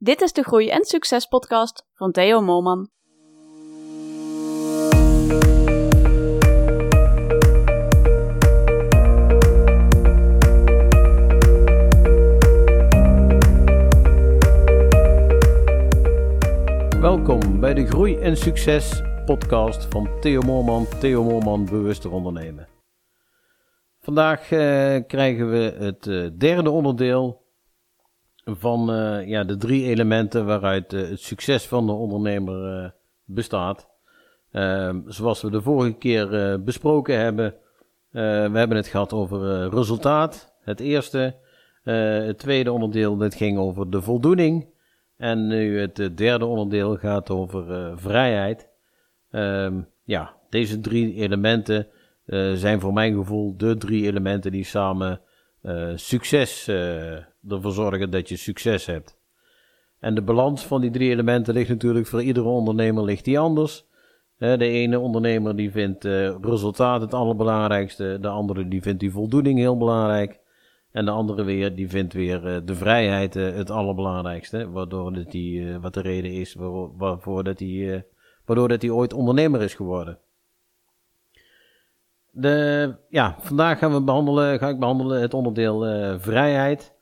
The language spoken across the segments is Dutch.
Dit is de Groei en Succes podcast van Theo Molman. Welkom bij de Groei en Succes podcast van Theo Moorman, Theo Moorman Bewuster Ondernemen. Vandaag eh, krijgen we het eh, derde onderdeel van eh, ja, de drie elementen waaruit eh, het succes van de ondernemer eh, bestaat. Ehm, zoals we de vorige keer besproken hebben, we hebben het gehad over resultaat, het eerste. Het tweede onderdeel, dat ging over de voldoening. En nu het derde onderdeel gaat over vrijheid. Ehm, ja, deze drie elementen zijn voor mijn gevoel de drie elementen die samen eh, succes eh, ervoor zorgen dat je succes hebt. En de balans van die drie elementen ligt natuurlijk voor iedere ondernemer ligt die anders. De ene ondernemer die vindt eh, resultaat het allerbelangrijkste, de andere die vindt die voldoening heel belangrijk. En de andere weer, die vindt weer de vrijheid het allerbelangrijkste. Waardoor dat die, wat de reden is waarvoor, dat waardoor dat hij ooit ondernemer is geworden. De, ja, vandaag gaan we behandelen, ga ik behandelen het onderdeel eh, vrijheid.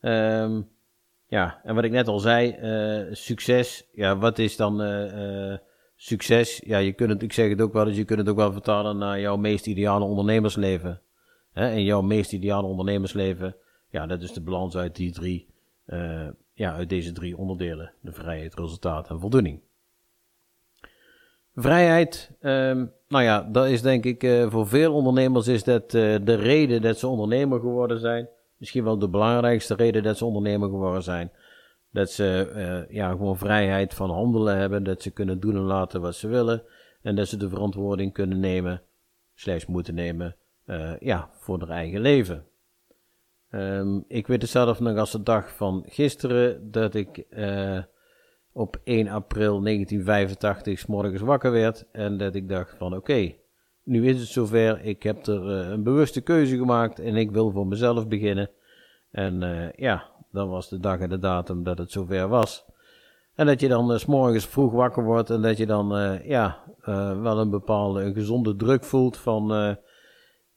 Ehm, ja, en wat ik net al zei, eh, succes. Ja, wat is dan eh, succes? Ja, je kunt ik zeg het ook wel eens, je kunt het ook wel vertalen naar jouw meest ideale ondernemersleven. Hè? En jouw meest ideale ondernemersleven, ja, dat is de balans uit die drie, ja, uit deze drie onderdelen. De vrijheid, resultaat en voldoening. Vrijheid, ehm, nou ja, dat is denk ik eh, voor veel ondernemers is dat eh, de reden dat ze ondernemer geworden zijn. Misschien wel de belangrijkste reden dat ze ondernemer geworden zijn. Dat ze eh, ja, gewoon vrijheid van handelen hebben, dat ze kunnen doen en laten wat ze willen. En dat ze de verantwoording kunnen nemen, slechts moeten nemen, ja, voor hun eigen leven. Ehm, ik weet het zelf nog als de dag van gisteren dat ik op 1 april 1985 's morgens wakker werd en dat ik dacht van oké, nu is het zover, ik heb er eh, een bewuste keuze gemaakt en ik wil voor mezelf beginnen. En eh, ja, dan was de dag en de datum dat het zover was. En dat je dan eh, s morgens vroeg wakker wordt en dat je dan ja, wel een bepaalde een gezonde druk voelt van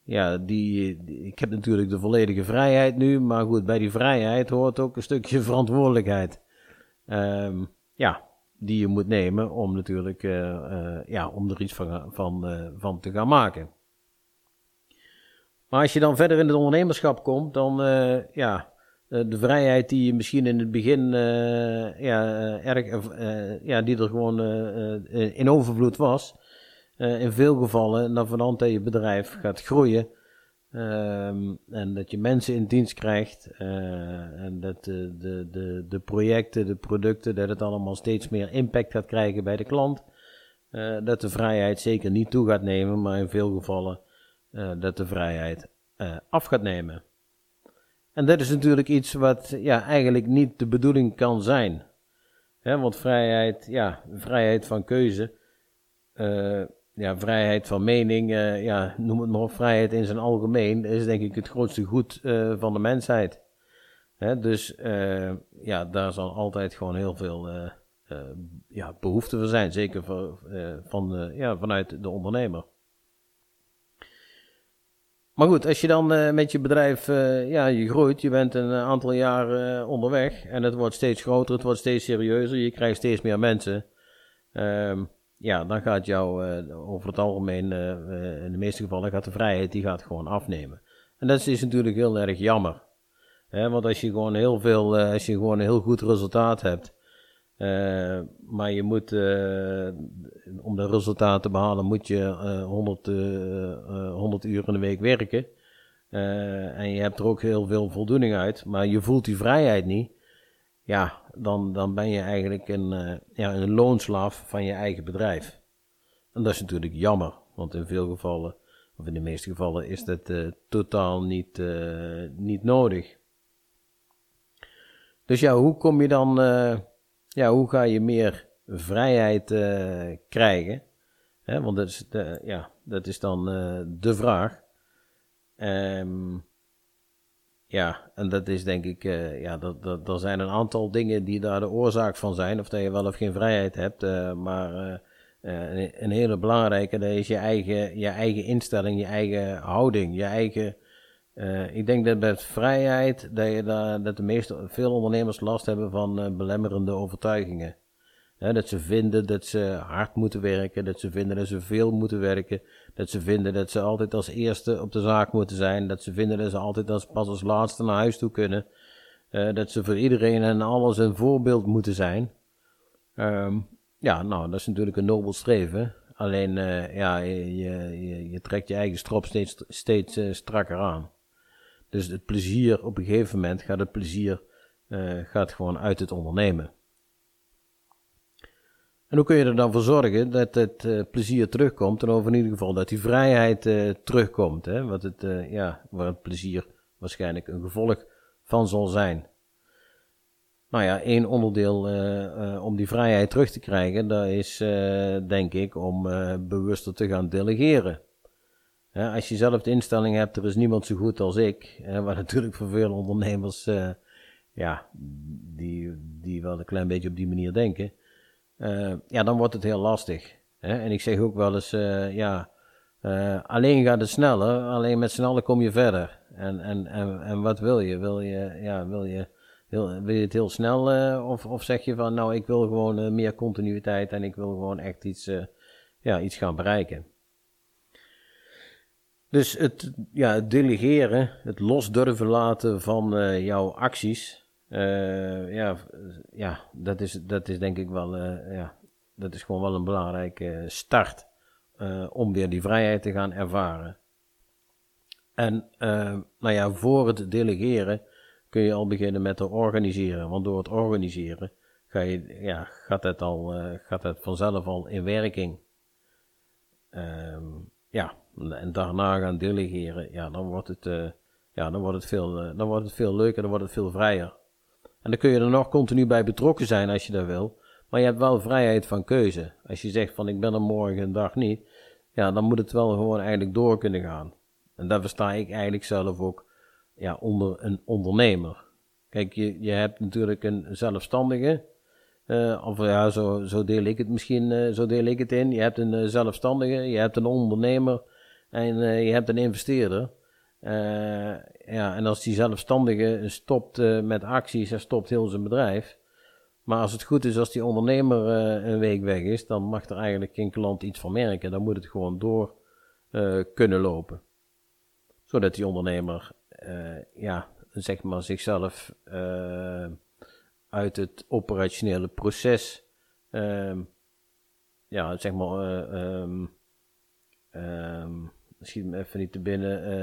ja, die, ik heb natuurlijk de volledige vrijheid nu, maar goed, bij die vrijheid hoort ook een stukje verantwoordelijkheid. Ehm, ja, die je moet nemen om natuurlijk eh, eh, ja, om er iets van, van, eh, van te gaan maken. Maar als je dan verder in het ondernemerschap komt, dan ja, de vrijheid die je misschien in het begin ja, erg, ja, die er gewoon in overvloed was, in veel gevallen, dan vanand dat je bedrijf gaat groeien. Ehm, en dat je mensen in dienst krijgt. eh, en dat de, de, de, de projecten, de producten, dat het allemaal steeds meer impact gaat krijgen bij de klant. eh, dat de vrijheid zeker niet toe gaat nemen, maar in veel gevallen eh, dat de vrijheid af gaat nemen. En dat is natuurlijk iets wat ja, eigenlijk niet de bedoeling kan zijn. Hè, want vrijheid, ja, vrijheid van keuze, ja, vrijheid van mening, eh, ja, noem het maar op, vrijheid in zijn algemeen, is denk ik het grootste goed eh, van de mensheid. Hè, dus eh, ja, daar zal altijd gewoon heel veel ja, behoefte voor zijn, zeker voor, van, ja, vanuit de ondernemer. Maar goed, als je dan met je bedrijf, ja, je groeit, je bent een aantal jaar onderweg en het wordt steeds groter, het wordt steeds serieuzer, je krijgt steeds meer mensen. Ehm, ja, dan gaat jou eh, over het algemeen, eh, eh, in de meeste gevallen, gaat de vrijheid, die gaat gewoon afnemen. En dat is natuurlijk heel erg jammer. Hè, want als je gewoon heel veel, als je gewoon een heel goed resultaat hebt, maar je moet, om dat resultaat te behalen, moet je eh 100, eh, eh, 100 uur in de week werken. En je hebt er ook heel veel voldoening uit, maar je voelt die vrijheid niet. Ja, dan, dan ben je eigenlijk een, eh, ja, een loonslaaf van je eigen bedrijf. En dat is natuurlijk jammer, want in veel gevallen, of in de meeste gevallen, is dat eh, totaal niet, eh, niet nodig. Dus ja, hoe kom je dan, ja, hoe ga je meer vrijheid krijgen? Want dat is, de, ja, dat is dan de vraag. Ehm, ja, en dat is denk ik, uh, ja, dat, dat, er zijn een aantal dingen die daar de oorzaak van zijn. Of dat je wel of geen vrijheid hebt. Uh, maar een, een, hele belangrijke, dat is je eigen, je eigen instelling, je eigen houding, je eigen... ik denk dat met vrijheid, dat, je daar, dat de meeste, veel ondernemers last hebben van belemmerende overtuigingen dat ze vinden dat ze hard moeten werken, dat ze vinden dat ze veel moeten werken, dat ze vinden dat ze altijd als eerste op de zaak moeten zijn, dat ze vinden dat ze altijd als, pas als laatste naar huis toe kunnen, uh, dat ze voor iedereen en alles een voorbeeld moeten zijn. Um, ja, nou, dat is natuurlijk een nobel streven. Alleen, uh, ja, je, je, je, trekt je eigen strop steeds, steeds uh, strakker aan. Dus het plezier, op een gegeven moment gaat het plezier gaat gewoon uit het ondernemen. En hoe kun je er dan voor zorgen dat het uh, plezier terugkomt en over in ieder geval dat die vrijheid uh, terugkomt, hè? Wat het, uh, ja, waar het plezier waarschijnlijk een gevolg van zal zijn. Nou ja, één onderdeel om die vrijheid terug te krijgen, dat is denk ik om bewuster te gaan delegeren. als je zelf de instelling hebt, er is niemand zo goed als ik, wat natuurlijk voor veel ondernemers, ja, die, die wel een klein beetje op die manier denken uh, ja, dan wordt het heel lastig. Hè? En ik zeg ook wel eens, uh, ja, uh, alleen gaat het sneller, alleen met sneller kom je verder. En, en, en, en wat wil je? Wil je, ja, wil je, wil, wil je het heel snel of, of zeg je van, nou, ik wil gewoon meer continuïteit en ik wil gewoon echt iets, ja, iets gaan bereiken. Dus het, ja, het delegeren, het los durven laten van jouw acties, uh, ja, ja dat, is, dat is denk ik wel, uh, ja, dat is gewoon wel een belangrijke start uh, om weer die vrijheid te gaan ervaren. En nou ja, voor het delegeren kun je al beginnen met te organiseren. Want door het organiseren ga je, ja, gaat, het al, gaat het vanzelf al in werking. Um, ja, en daarna gaan delegeren, ja, dan wordt het, ja, dan wordt het, veel, dan wordt het veel leuker, dan wordt het veel vrijer. En dan kun je er nog continu bij betrokken zijn als je dat wil. Maar je hebt wel vrijheid van keuze. Als je zegt van ik ben er morgen een dag niet, ja, dan moet het wel gewoon eigenlijk door kunnen gaan. En daar versta ik eigenlijk zelf ook ja, onder een ondernemer. Kijk, je, je hebt natuurlijk een zelfstandige, uh, of ja, zo, zo deel ik het misschien, uh, zo deel ik het in. Je hebt een uh, zelfstandige, je hebt een ondernemer en je hebt een investeerder. Ja, en als die zelfstandige stopt uh, met acties, dan stopt heel zijn bedrijf. Maar als het goed is, als die ondernemer uh, een week weg is, dan mag er eigenlijk geen klant iets van merken. Dan moet het gewoon door kunnen lopen. Zodat die ondernemer, ja, zeg maar zichzelf uit het operationele proces, ehm, ja, zeg maar, um, um, misschien me even niet te binnen,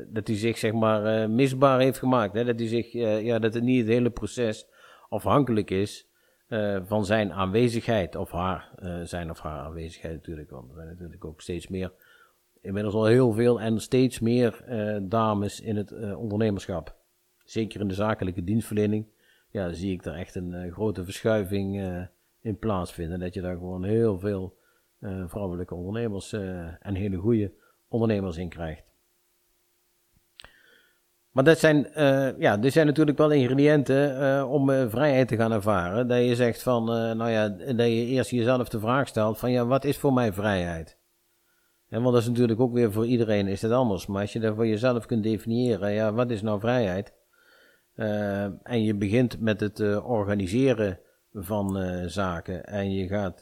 uh, dat hij zich zeg maar uh, misbaar heeft gemaakt. Hè? Dat, hij zich, uh, ja, dat het niet het hele proces afhankelijk is van zijn aanwezigheid of haar, zijn of haar aanwezigheid natuurlijk. Want er zijn natuurlijk ook steeds meer, inmiddels al heel veel en steeds meer dames in het ondernemerschap. Zeker in de zakelijke dienstverlening, ja, zie ik daar echt een grote verschuiving in plaatsvinden. Dat je daar gewoon heel veel vrouwelijke ondernemers en hele goede ondernemers in krijgt. Maar dat zijn, uh, ja, dit zijn natuurlijk wel ingrediënten uh, om uh, vrijheid te gaan ervaren. Dat je zegt van, nou ja, dat je eerst jezelf de vraag stelt van, ja, wat is voor mij vrijheid? En want dat is natuurlijk ook weer voor iedereen is het anders. Maar als je dat voor jezelf kunt definiëren, ja, wat is nou vrijheid? en je begint met het organiseren van zaken en je gaat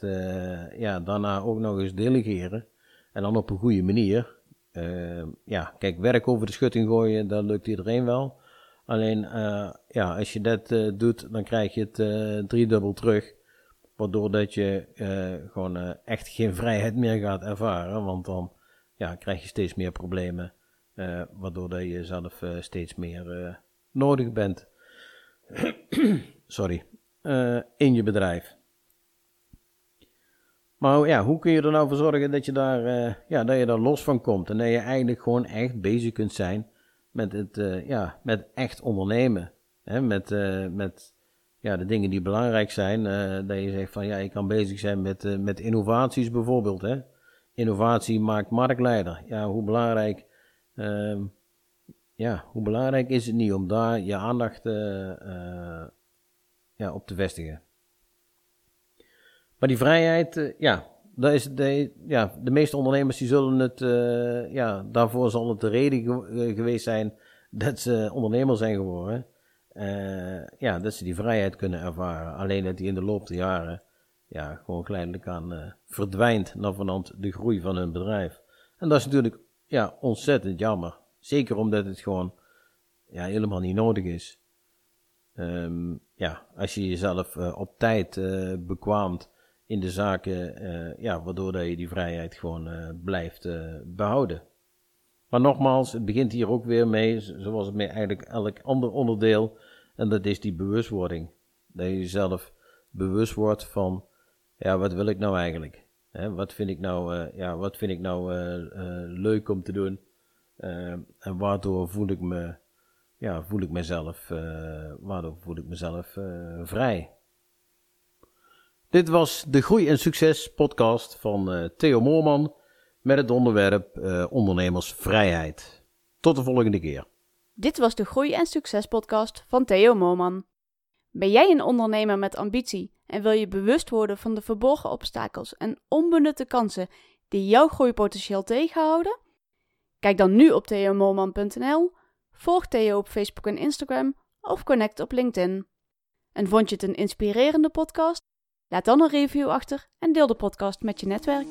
ja, daarna ook nog eens delegeren. En dan op een goede manier. Uh, ja, kijk, werk over de schutting gooien, dat lukt iedereen wel. Alleen, uh, ja, als je dat uh, doet, dan krijg je het driedubbel terug. Waardoor dat je gewoon echt geen vrijheid meer gaat ervaren. Want dan ja, krijg je steeds meer problemen. waardoor dat je zelf steeds meer nodig bent. Sorry. in je bedrijf. Maar ja, hoe kun je er nou voor zorgen dat je daar, uh, ja, dat je daar los van komt en dat je eigenlijk gewoon echt bezig kunt zijn met, het, uh, ja, met echt ondernemen. Hè? Met, uh, met ja, de dingen die belangrijk zijn. dat je zegt van ja, ik kan bezig zijn met, met innovaties bijvoorbeeld. Hè? Innovatie maakt marktleider. Ja, hoe belangrijk ehm, ja, hoe belangrijk is het niet om daar je aandacht ja, op te vestigen? Maar die vrijheid, ja, dat is de, ja, de meeste ondernemers die zullen het, ja, daarvoor zal het de reden geweest zijn dat ze ondernemer zijn geworden. Ja, dat ze die vrijheid kunnen ervaren. Alleen dat die in de loop der jaren ja, gewoon geleidelijk aan verdwijnt naar de groei van hun bedrijf. En dat is natuurlijk ja, ontzettend jammer. Zeker omdat het gewoon ja, helemaal niet nodig is. Um, ja, als je jezelf op tijd bekwaamt in de zaken, ja, waardoor dat je die vrijheid gewoon blijft behouden. Maar nogmaals, het begint hier ook weer mee, zoals het met eigenlijk elk ander onderdeel, en dat is die bewustwording. Dat je jezelf bewust wordt van, ja, wat wil ik nou eigenlijk? wat vind ik nou, ja, wat vind ik nou leuk om te doen? en waardoor voel ik me, ja, voel ik mezelf, waardoor voel ik mezelf vrij? Dit was de Groei en Succes podcast van Theo Moorman met het onderwerp ondernemersvrijheid. Tot de volgende keer. Dit was de Groei en Succes podcast van Theo Moman. Ben jij een ondernemer met ambitie en wil je bewust worden van de verborgen obstakels en onbenutte kansen die jouw groeipotentieel tegenhouden? Kijk dan nu op theomoman.nl, volg Theo op Facebook en Instagram of connect op LinkedIn. En vond je het een inspirerende podcast? Laat dan een review achter en deel de podcast met je netwerk.